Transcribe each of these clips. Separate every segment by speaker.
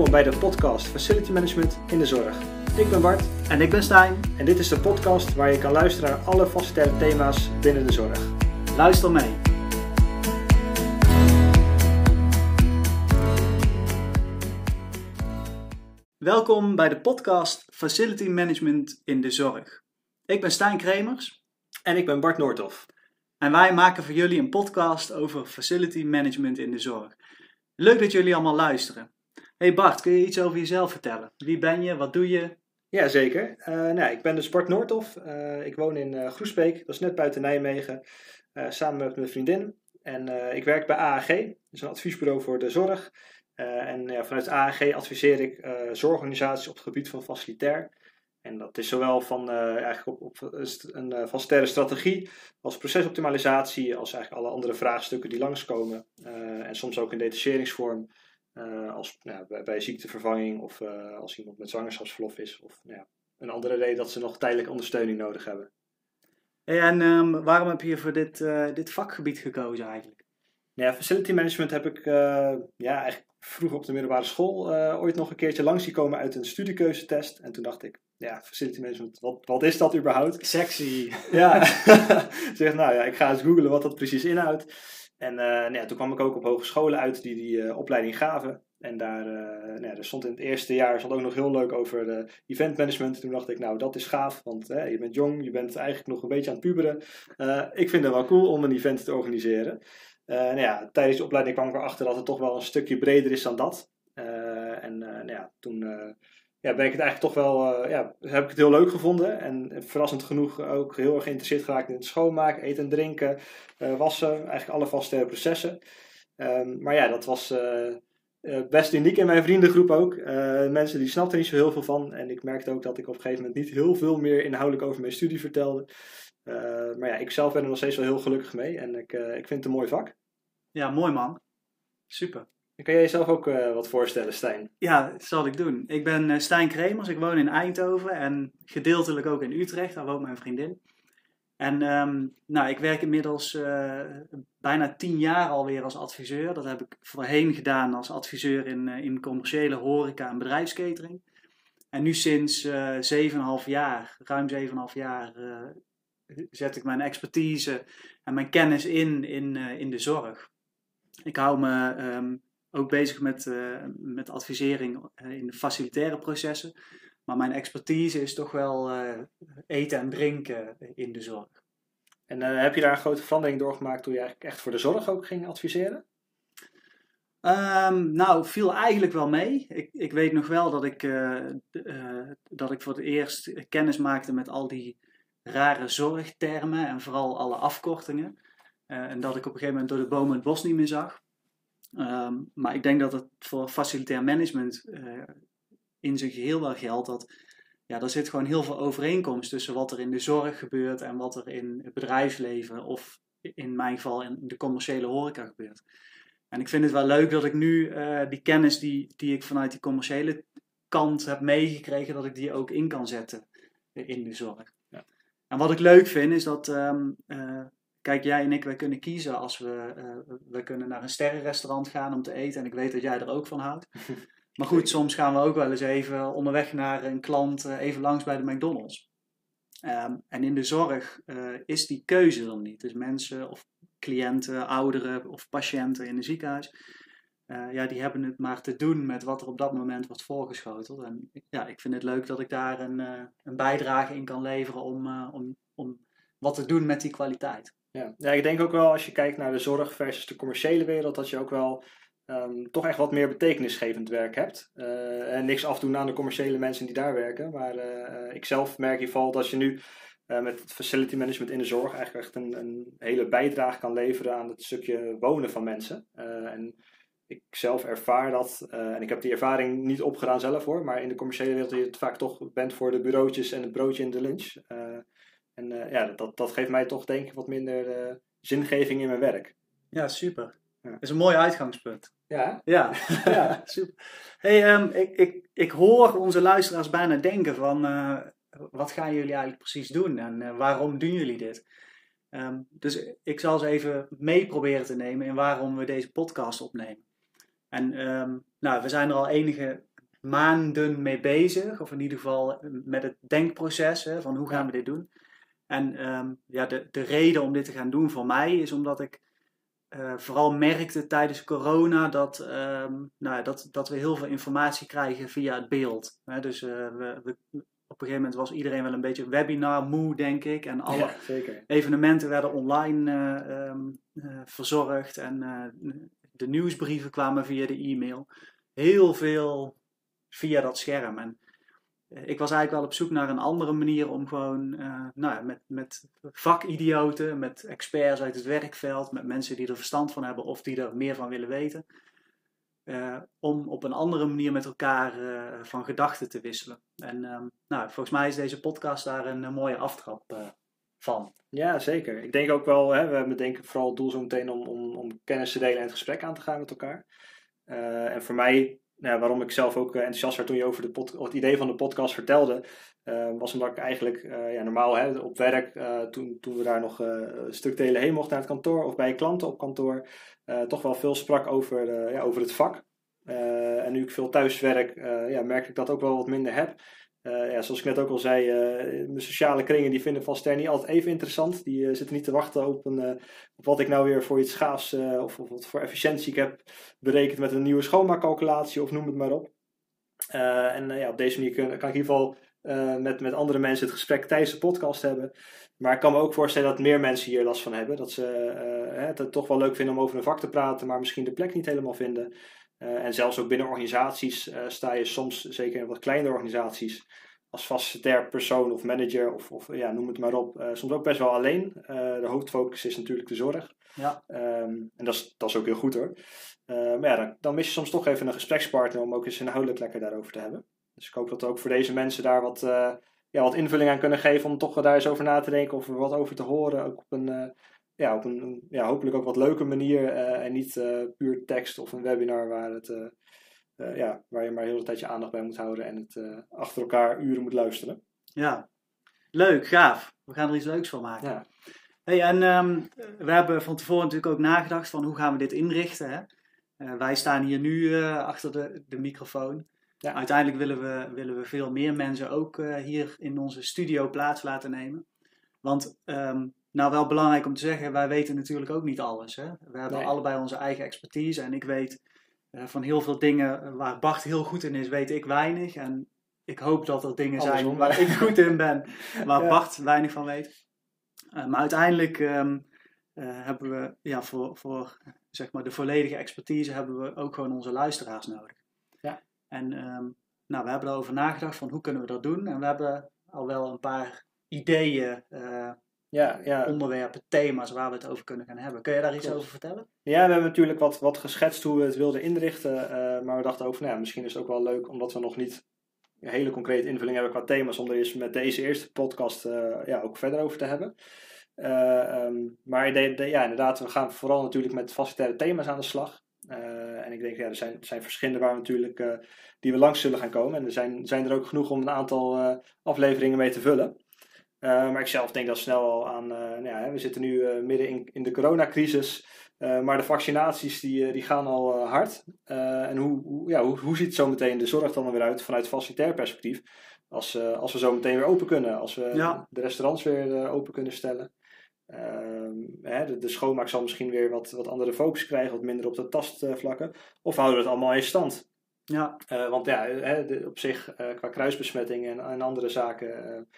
Speaker 1: welkom bij de podcast Facility Management in de Zorg. Ik ben Bart
Speaker 2: En ik ben Stijn.
Speaker 1: en dit is de podcast waar je kan luisteren naar alle facilitaire thema's binnen de zorg.
Speaker 2: Luister mee. Welkom bij de podcast Facility Management in de Zorg. Ik ben Stijn Kremers
Speaker 1: En ik ben Bart Noordhoff.
Speaker 2: en wij maken voor jullie een podcast over Facility Management in de Zorg. Leuk dat jullie allemaal luisteren. Hey Bart, kun je iets over jezelf vertellen? Wie ben je? Wat doe je?
Speaker 1: Jazeker. Uh, nou, ik ben dus Bart Noordhoff. Eh, ik woon in eh, Groesbeek, dat is net buiten Nijmegen, eh, samen met mijn vriendin. En eh, ik werk bij AAG, dat is een adviesbureau voor de zorg. Eh, en ja, vanuit AAG adviseer ik eh, zorgorganisaties op het gebied van facilitair. En dat is zowel van eh, eigenlijk op, op een uh, facilitaire strategie als procesoptimalisatie, als eigenlijk alle andere vraagstukken die langskomen. Uh, en soms ook in detacheringsvorm, uh, als nou, bij, bij, ziektevervanging of uh, als iemand met zwangerschapsverlof is. Of nou ja, een andere reden dat ze nog tijdelijke ondersteuning nodig hebben.
Speaker 2: Hey, en um, waarom heb je voor dit, uh, dit vakgebied gekozen eigenlijk?
Speaker 1: Ja, facility management heb ik ja, eigenlijk vroeger op de middelbare school ooit nog een keertje langs zien komen uit een studiekeuzetest. En toen dacht ik, ja, facility management, wat, wat is dat überhaupt?
Speaker 2: Sexy.
Speaker 1: Ja, zeg nou ja, ik ga eens googlen wat dat precies inhoudt. En uh, nou ja, toen kwam ik ook op hogescholen uit die die uh, opleiding gaven. En daar, uh, nou ja, er stond in het eerste jaar stond ook nog heel leuk over event management. Toen dacht ik, nou dat is gaaf, want je bent jong, je bent eigenlijk nog een beetje aan het puberen. ik vind het wel cool om een event te organiseren. nou ja, tijdens de opleiding kwam ik erachter dat het toch wel een stukje breder is dan dat. en nou ja, toen ja, ben ik het eigenlijk toch wel, uh, ja, heb ik het heel leuk gevonden. En verrassend genoeg ook heel erg geïnteresseerd geraakt in het schoonmaken, eten en drinken, uh, wassen, eigenlijk alle vaste processen. Um, maar ja, dat was uh, best uniek in mijn vriendengroep ook. mensen die snapten niet zo heel veel van. En ik merkte ook dat ik op een gegeven moment niet heel veel meer inhoudelijk over mijn studie vertelde. maar ja, ik zelf ben er nog steeds wel heel gelukkig mee. En ik, ik vind het een mooi vak.
Speaker 2: Ja, mooi man. Super.
Speaker 1: Kan jij jezelf ook uh, wat voorstellen, Stijn?
Speaker 2: Ja, dat zal ik doen. Ik ben uh, Stijn Kremers, ik woon in Eindhoven en gedeeltelijk ook in Utrecht, daar woont mijn vriendin. En um, nou, ik werk inmiddels uh, bijna tien jaar alweer als adviseur. Dat heb ik voorheen gedaan als adviseur in, in commerciële horeca en bedrijfskatering. En nu sinds 7,5 jaar, ruim 7,5 jaar, zet ik mijn expertise en mijn kennis in in, in de zorg. Ik hou me um, ook bezig met, uh, met advisering in de facilitaire processen. Maar mijn expertise is toch wel uh, eten en drinken in de zorg.
Speaker 1: En uh, heb je daar een grote verandering doorgemaakt toen je eigenlijk echt voor de zorg ook ging adviseren?
Speaker 2: Um, nou, viel eigenlijk wel mee. Ik, ik weet nog wel dat ik, dat ik voor het eerst kennis maakte met al die rare zorgtermen en vooral alle afkortingen. en dat ik op een gegeven moment door de bomen het bos niet meer zag. Um, maar ik denk dat het voor facilitair management uh, in zijn geheel wel geldt dat ja, er zit gewoon heel veel overeenkomst tussen wat er in de zorg gebeurt en wat er in het bedrijfsleven of in mijn geval in de commerciële horeca gebeurt. En ik vind het wel leuk dat ik nu uh, die kennis die, die ik vanuit die commerciële kant heb meegekregen, dat ik die ook in kan zetten in de zorg. Ja. En wat ik leuk vind is dat um, uh, Kijk, jij en ik, wij kunnen kiezen als we, uh, we kunnen naar een sterrenrestaurant gaan om te eten. En ik weet dat jij er ook van houdt. Maar goed, soms gaan we ook wel eens even onderweg naar een klant, uh, even langs bij de McDonald's. Um, en in de zorg uh, is die keuze dan niet. Dus mensen of cliënten, ouderen of patiënten in een ziekenhuis, ja, die hebben het maar te doen met wat er op dat moment wordt voorgeschoteld. En ja, ik vind het leuk dat ik daar een, een bijdrage in kan leveren om, om, om wat te doen met die kwaliteit.
Speaker 1: Ja. ja, ik denk ook wel als je kijkt naar de zorg versus de commerciële wereld, dat je ook wel um, toch echt wat meer betekenisgevend werk hebt. Uh, en niks afdoen aan de commerciële mensen die daar werken. Maar uh, ik zelf merk in ieder geval dat je nu uh, met het facility management in de zorg eigenlijk echt een, een hele bijdrage kan leveren aan het stukje wonen van mensen. en ik zelf ervaar dat, en ik heb die ervaring niet opgedaan zelf hoor, maar in de commerciële wereld je het vaak toch bent voor de bureautjes en het broodje in de lunch. En uh, ja, dat, dat geeft mij toch denk ik wat minder uh, zingeving in mijn werk.
Speaker 2: Ja, super. Ja. Dat is een mooi uitgangspunt.
Speaker 1: Ja?
Speaker 2: Ja, ja super. Hey, um, ik, ik, ik hoor onze luisteraars bijna denken van... Uh, wat gaan jullie eigenlijk precies doen en waarom doen jullie dit? Um, dus ik zal ze even mee proberen te nemen in waarom we deze podcast opnemen. En um, nou, we zijn er al enige maanden mee bezig. Of in ieder geval met het denkproces hè, van hoe gaan we dit doen. En ehm, ja, de, de reden om dit te gaan doen voor mij is omdat ik uh, vooral merkte tijdens corona dat, um, nou, dat, dat we heel veel informatie krijgen via het beeld. Hè, dus uh, we, we, op een gegeven moment was iedereen wel een beetje webinar moe, denk ik. En alle
Speaker 1: Ja, zeker.
Speaker 2: evenementen werden online uh, um, verzorgd. En de nieuwsbrieven kwamen via de e-mail. Heel veel via dat scherm. En ik was eigenlijk wel op zoek naar een andere manier om gewoon uh, nou ja, met, met vakidioten, met experts uit het werkveld, met mensen die er verstand van hebben of die er meer van willen weten, uh, om op een andere manier met elkaar van gedachten te wisselen. En um, nou, volgens mij is deze podcast daar een, mooie aftrap van.
Speaker 1: Ja, zeker. Ik denk ook wel, hè, we bedenken vooral het doel zo meteen om, om, om kennis te delen en het gesprek aan te gaan met elkaar. en voor mij nou, waarom ik zelf ook enthousiast werd toen je over de het idee van de podcast vertelde, uh, was omdat ik eigenlijk uh, ja, normaal hè, op werk, toen, toen we daar nog een stuk delen heen mochten naar het kantoor of bij klanten op kantoor, toch wel veel sprak over, ja, over het vak. en nu ik veel thuis werk, ja, merk ik dat ook wel wat minder heb. Uh, ja, zoals ik net ook al zei, uh, mijn sociale kringen die vinden Van niet altijd even interessant. Die uh, zitten niet te wachten op, een, wat ik nou weer voor iets gaafs of, of, wat voor efficiëntie ik heb berekend met een nieuwe schoonmaakcalculatie of noem het maar op. en ja, op deze manier kan, ik in ieder geval met, met andere mensen het gesprek tijdens de podcast hebben. Maar ik kan me ook voorstellen dat meer mensen hier last van hebben. Dat ze het toch wel leuk vinden om over een vak te praten, maar misschien de plek niet helemaal vinden. Uh, en zelfs ook binnen organisaties uh, sta je soms, zeker in wat kleinere organisaties, als facilitair persoon of manager of, of ja, noem het maar op, uh, soms ook best wel alleen. de hoofdfocus is natuurlijk de zorg.
Speaker 2: Ja.
Speaker 1: Um, en dat is, dat is ook heel goed hoor. maar ja, dan, dan, mis je soms toch even een gesprekspartner om ook eens inhoudelijk lekker daarover te hebben. Dus ik hoop dat we ook voor deze mensen daar wat, ja, wat invulling aan kunnen geven om toch daar eens over na te denken of er wat over te horen. Ook op een ja, op een ja, hopelijk ook wat leuke manier uh, en niet uh, puur tekst of een webinar waar, het, uh, ja, waar je maar heel de tijd je aandacht bij moet houden en het achter elkaar uren moet luisteren.
Speaker 2: Ja, leuk, gaaf. We gaan er iets leuks van maken.
Speaker 1: Ja.
Speaker 2: Hey, en um, we hebben van tevoren natuurlijk ook nagedacht van hoe gaan we dit inrichten. Hè? wij staan hier nu achter de, de microfoon.
Speaker 1: Ja.
Speaker 2: Uiteindelijk willen we, willen we veel meer mensen ook hier in onze studio plaats laten nemen. Want um, nou, wel belangrijk om te zeggen, wij weten natuurlijk ook niet alles. Hè? We hebben
Speaker 1: Nee.
Speaker 2: allebei onze eigen expertise. En ik weet eh, van heel veel dingen waar Bart heel goed in is, weet ik weinig. En ik hoop dat er dingen zijn waar ik goed in ben, waar
Speaker 1: Ja.
Speaker 2: Bart weinig van weet. Eh, maar uiteindelijk ehm, eh, hebben we ja, voor, voor zeg maar de volledige expertise hebben we ook gewoon onze luisteraars nodig.
Speaker 1: Ja.
Speaker 2: En ehm, nou, we hebben erover nagedacht van hoe kunnen we dat doen. En we hebben al wel een paar ideeën eh,
Speaker 1: Ja, ja.
Speaker 2: onderwerpen, thema's waar we het over kunnen gaan hebben. Kun je daar iets
Speaker 1: Klopt.
Speaker 2: over vertellen?
Speaker 1: ja, we hebben natuurlijk wat, wat geschetst hoe we het wilden inrichten. eh, maar we dachten ook van nou, ja, misschien is het ook wel leuk omdat we nog niet een hele concrete invulling hebben qua thema's. Om er eens met deze eerste podcast eh, ja, ook verder over te hebben. Eh, ehm, maar de, de- ja, inderdaad, we gaan vooral natuurlijk met facilitaire thema's aan de slag. Eh, en ik denk, ja, er zijn, er zijn verschillende waar we natuurlijk, eh, die we langs zullen gaan komen. En er zijn, zijn er ook genoeg om een aantal eh, afleveringen mee te vullen. Eh, maar ik zelf denk dat snel al aan, eh, nou ja, we zitten nu eh, midden in, in de coronacrisis. Maar de vaccinaties die, die gaan al hard. En hoe, hoe, ja, hoe, hoe ziet zo meteen de zorg dan weer uit vanuit facilitair perspectief? Als, als we zo meteen weer open kunnen. Als we
Speaker 2: Ja.
Speaker 1: de restaurants weer open kunnen stellen. Ehm, hè, de, de schoonmaak zal misschien weer wat, wat andere focus krijgen. Wat minder op de tastvlakken. Of houden we het allemaal in stand?
Speaker 2: Ja,
Speaker 1: want ja, hè, de- op zich qua kruisbesmetting en, en andere zaken,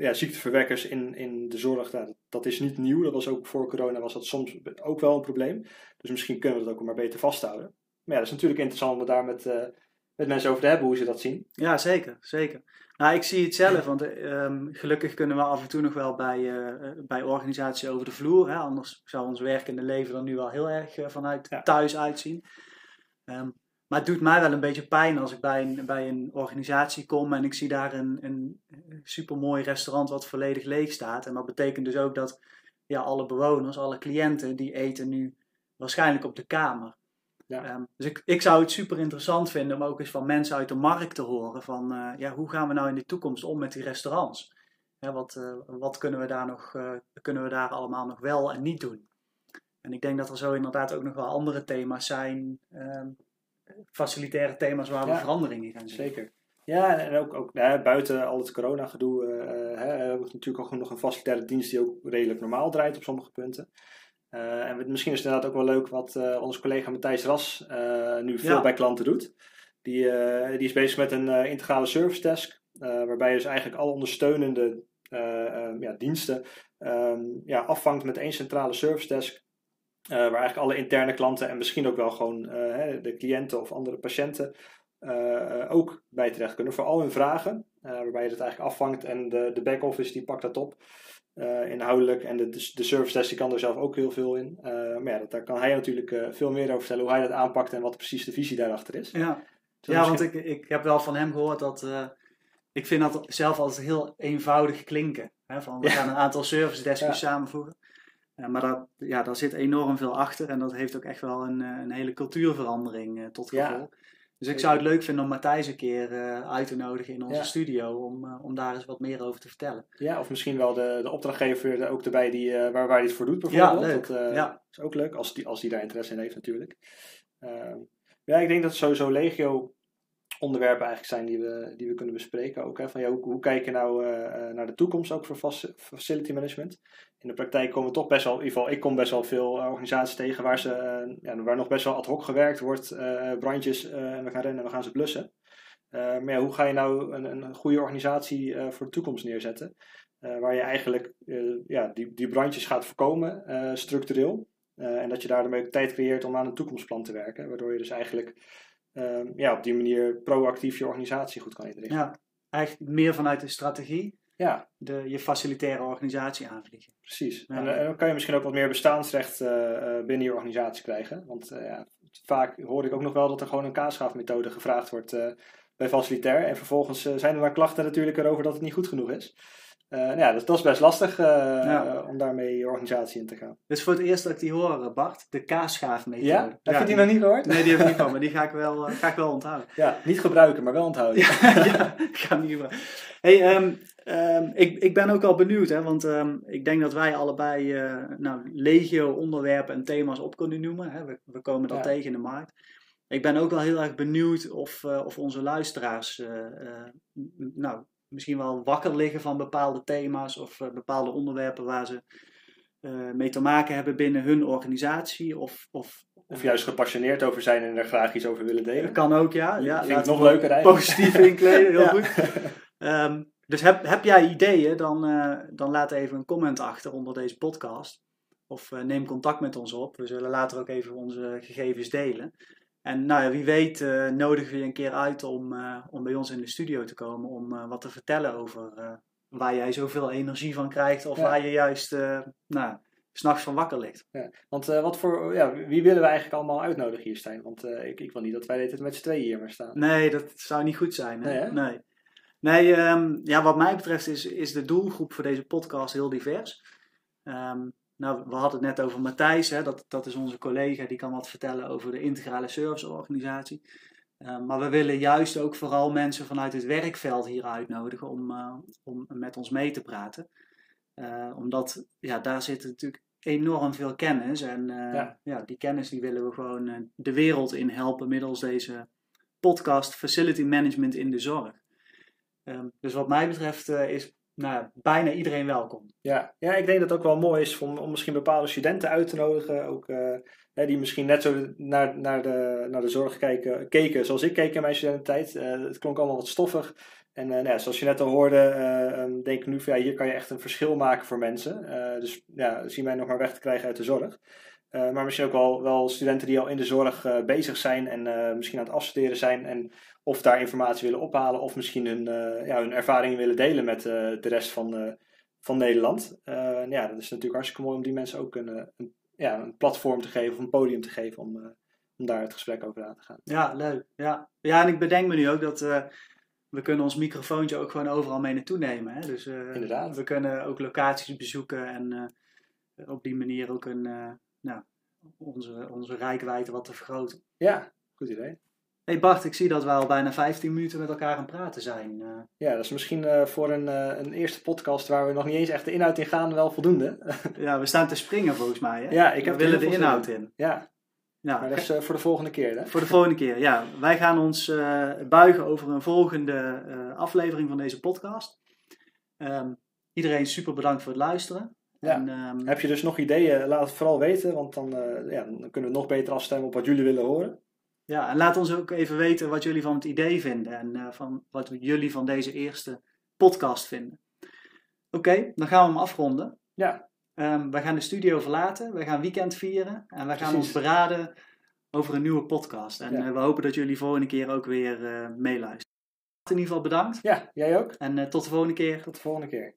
Speaker 1: ja, ziekteverwekkers in, in de zorg, nou, dat, dat is niet nieuw. Dat was ook voor corona was dat soms ook wel een probleem. Dus misschien kunnen we dat ook maar beter vasthouden. Maar ja, dat is natuurlijk interessant om het daar met, eh, met mensen over te hebben, hoe ze dat zien.
Speaker 2: ja zeker, zeker. Nou, ik zie het zelf, want ehm, gelukkig kunnen we af en toe nog wel bij, eh, bij organisaties over de vloer. Hè? Anders zou ons werkende leven er nu wel heel erg eh, vanuit
Speaker 1: Ja.
Speaker 2: thuis uitzien. Ehm, maar het doet mij wel een beetje pijn als ik bij een, bij een organisatie kom en ik zie daar een, een supermooi restaurant wat volledig leeg staat. En dat betekent dus ook dat ja, alle bewoners, alle cliënten, die eten nu waarschijnlijk op de kamer.
Speaker 1: Ja.
Speaker 2: Ehm, dus ik, ik zou het super interessant vinden om ook eens van mensen uit de markt te horen van eh, ja, hoe gaan we nou in de toekomst om met die restaurants? Ja, wat, eh, wat kunnen we daar nog eh, kunnen we daar allemaal nog wel en niet doen? En ik denk dat er zo inderdaad ook nog wel andere thema's zijn ehm, facilitaire thema's waar we
Speaker 1: Ja.
Speaker 2: verandering in gaan zien.
Speaker 1: Zeker. Ja, en ook, ook hè, buiten al het corona-gedoe eh, hè, hebben we natuurlijk ook nog een facilitaire dienst die ook redelijk normaal draait op sommige punten. Eh, en misschien is het inderdaad ook wel leuk wat eh, onze collega Matthijs Ras eh, nu veel
Speaker 2: Ja.
Speaker 1: bij klanten doet. Die, eh, die is bezig met een eh, integrale service desk, eh, waarbij je dus eigenlijk alle ondersteunende eh, eh, ja, diensten ehm, ja, afvangt met één centrale service desk. Eh, waar eigenlijk alle interne klanten en misschien ook wel gewoon eh, de cliënten of andere patiënten eh, ook bij terecht kunnen voor al hun vragen. waarbij je het eigenlijk afvangt en de, de back-office die pakt dat op inhoudelijk. En de, de, service desk die kan er zelf ook heel veel in. Maar ja, dat, daar kan hij natuurlijk veel meer over vertellen hoe hij dat aanpakt en wat precies de visie daarachter is.
Speaker 2: Ja,
Speaker 1: Dus
Speaker 2: ja want ik, ik heb wel van hem gehoord dat. ik vind dat zelf altijd heel eenvoudig klinken. Hè? Van, we
Speaker 1: Ja.
Speaker 2: gaan een aantal service desks
Speaker 1: Ja.
Speaker 2: samenvoegen. Maar dat, ja, daar zit enorm veel achter en dat heeft ook echt wel een, eh, een hele cultuurverandering eh, tot
Speaker 1: Ja.
Speaker 2: gevolg. Dus ik zou het leuk vinden om Matthijs een keer eh, uit te nodigen in onze
Speaker 1: Ja.
Speaker 2: studio om, om daar eens wat meer over te vertellen.
Speaker 1: Ja, of misschien wel de, de opdrachtgever er ook erbij die, waar, waar hij het voor doet bijvoorbeeld.
Speaker 2: Ja, leuk.
Speaker 1: Dat
Speaker 2: Ja.
Speaker 1: is ook leuk als die, als die daar interesse in heeft natuurlijk. Ehm, ja, ik denk dat sowieso legio onderwerpen eigenlijk zijn die we, die we kunnen bespreken. Ook, hè, van, ja, hoe, hoe kijk je nou eh, eh, naar de toekomst ook voor faci- facility management? In de praktijk komen toch best wel, in ieder geval ik kom best wel veel eh, organisaties tegen waar, ze, ja, waar nog best wel ad hoc gewerkt wordt. brandjes en we gaan rennen en we gaan ze blussen. Maar ja, hoe ga je nou een, een goede organisatie voor de toekomst neerzetten? Waar je eigenlijk ja, die, die brandjes gaat voorkomen, structureel. En dat je daarmee ook tijd creëert om aan een toekomstplan te werken. Waardoor je dus eigenlijk ehm, ja, op die manier proactief je organisatie goed kan inrichten.
Speaker 2: Ja, eigenlijk meer vanuit de strategie
Speaker 1: Ja,
Speaker 2: de, je facilitaire organisatie aanvliegen.
Speaker 1: precies.
Speaker 2: Ja.
Speaker 1: En, eh, en dan kan je misschien ook wat meer bestaansrecht eh, eh, binnen je organisatie krijgen. Want ja, vaak hoor ik ook nog wel dat er gewoon een kaasschaafmethode gevraagd wordt bij facilitair. En vervolgens zijn er dan klachten natuurlijk erover dat het niet goed genoeg is. Eh, nou ja, dat, dat is best lastig eh,
Speaker 2: Ja.
Speaker 1: om daarmee je organisatie in te gaan.
Speaker 2: Is voor het eerst dat ik die hoor, eh, Bart. De kaasschaafmethode.
Speaker 1: Ja? Heb je die nog niet gehoord?
Speaker 2: Nee, die heb ik niet van, maar die ga ik wel, ga ik wel onthouden.
Speaker 1: Ja, niet gebruiken, maar wel onthouden.
Speaker 2: Ja, ik ga niet meer. Hey, ehm, ehm, ik, ik ben ook wel benieuwd, hè, want ehm, ik denk dat wij allebei nou, legio onderwerpen en thema's op kunnen noemen. Hè. We, we komen dat tegen in de markt. Ik ben ook wel heel erg benieuwd of, of onze luisteraars nou, misschien wel wakker liggen van bepaalde thema's of eh, bepaalde onderwerpen waar ze eh, mee te maken hebben binnen hun organisatie. Of, of,
Speaker 1: Of juist gepassioneerd over zijn en er graag iets over willen delen.
Speaker 2: kan ook, ja. ja
Speaker 1: Vind nog leuker eigenlijk.
Speaker 2: Positief inkleden, heel
Speaker 1: Ja.
Speaker 2: goed. Ehm, dus heb, heb jij ideeën, dan, eh, dan laat even een comment achter onder deze podcast. Of neem contact met ons op. We zullen later ook even onze gegevens delen. En nou ja, wie weet eh, nodigen we je een keer uit om, eh, om bij ons in de studio te komen. Om eh, wat te vertellen over waar jij zoveel energie van krijgt. Of
Speaker 1: Ja.
Speaker 2: waar je juist nou, s'nachts van wakker ligt.
Speaker 1: Ja. Want wat voor, ja, wie willen we eigenlijk allemaal uitnodigen hier, Stijn? Want ik, ik wil niet dat wij dit met z'n tweeën hier maar staan.
Speaker 2: Nee, dat zou niet goed zijn. Hè?
Speaker 1: Nee, hè?
Speaker 2: Nee. Nee, ehm, ja, wat mij betreft is, is de doelgroep voor deze podcast heel divers. Ehm, nou, we hadden het net over Matthijs, hè, dat, dat is onze collega, die kan wat vertellen over de integrale serviceorganisatie. Ehm, maar we willen juist ook vooral mensen vanuit het werkveld hier uitnodigen om, eh, om met ons mee te praten. Eh, omdat ja, daar zit natuurlijk enorm veel kennis. En eh,
Speaker 1: Ja.
Speaker 2: ja. die kennis die willen we gewoon de wereld in helpen middels deze podcast Facility Management in de Zorg. Ehm, dus wat mij betreft is nou, bijna iedereen welkom.
Speaker 1: Ja, ja, ik denk dat het ook wel mooi is om, om misschien bepaalde studenten uit te nodigen. Ook, eh, die misschien net zo naar, naar, de, naar de zorg kijken, keken zoals ik keek in mijn studententijd. Eh, het klonk allemaal wat stoffig. En eh, nou ja, zoals je net al hoorde, eh, ehm, denk ik nu van ja, hier kan je echt een verschil maken voor mensen. Dus ja, zie mij nog maar weg te krijgen uit de zorg. Maar misschien ook wel, wel studenten die al in de zorg bezig zijn en misschien aan het afstuderen zijn. En of daar informatie willen ophalen of misschien hun, eh, ja, hun ervaringen willen delen met eh, de rest van, eh, van Nederland. Ja, dat is natuurlijk hartstikke mooi om die mensen ook een, een, ja, een platform te geven of een podium te geven om, om daar het gesprek over aan te gaan.
Speaker 2: Ja, leuk. Ja, ja en ik bedenk me nu ook dat we kunnen ons microfoontje ook gewoon overal mee naartoe nemen. Hè? Dus
Speaker 1: Inderdaad.
Speaker 2: we kunnen ook locaties bezoeken en op die manier ook een, nou, onze, onze rijkwijde wat te vergroten.
Speaker 1: Ja, goed idee.
Speaker 2: Hey Bart, ik zie dat we al bijna 15 minuten met elkaar aan het praten zijn. Eh,
Speaker 1: Ja, dat is misschien eh, voor een, eh, een eerste podcast waar we nog niet eens echt de inhoud in gaan wel voldoende.
Speaker 2: ja, we staan te springen volgens mij. Hè?
Speaker 1: Ja, ik heb
Speaker 2: we willen de inhoud in.
Speaker 1: ja,
Speaker 2: Ja,
Speaker 1: Maar dat is voor de volgende keer, hè?
Speaker 2: Voor de volgende keer, ja. Wij gaan ons buigen over een volgende aflevering van deze podcast. Ehm, iedereen super bedankt voor het luisteren.
Speaker 1: Ja.
Speaker 2: En, ehm,
Speaker 1: Heb je dus nog ideeën? Laat het vooral weten, want dan, ja, dan kunnen we nog beter afstemmen op wat jullie willen horen.
Speaker 2: Ja, en laat ons ook even weten wat jullie van het idee vinden en eh, van wat jullie van deze eerste podcast vinden. Oké, dan gaan we hem afronden.
Speaker 1: Ja,
Speaker 2: Ehm, wij gaan de studio verlaten, wij gaan weekend vieren en wij gaan
Speaker 1: Precies.
Speaker 2: ons beraden over een nieuwe podcast. En
Speaker 1: Ja.
Speaker 2: eh, we hopen dat jullie volgende keer ook weer eh, meeluisteren. In ieder geval bedankt
Speaker 1: ja jij ook.
Speaker 2: en tot de volgende keer.
Speaker 1: Tot de volgende keer.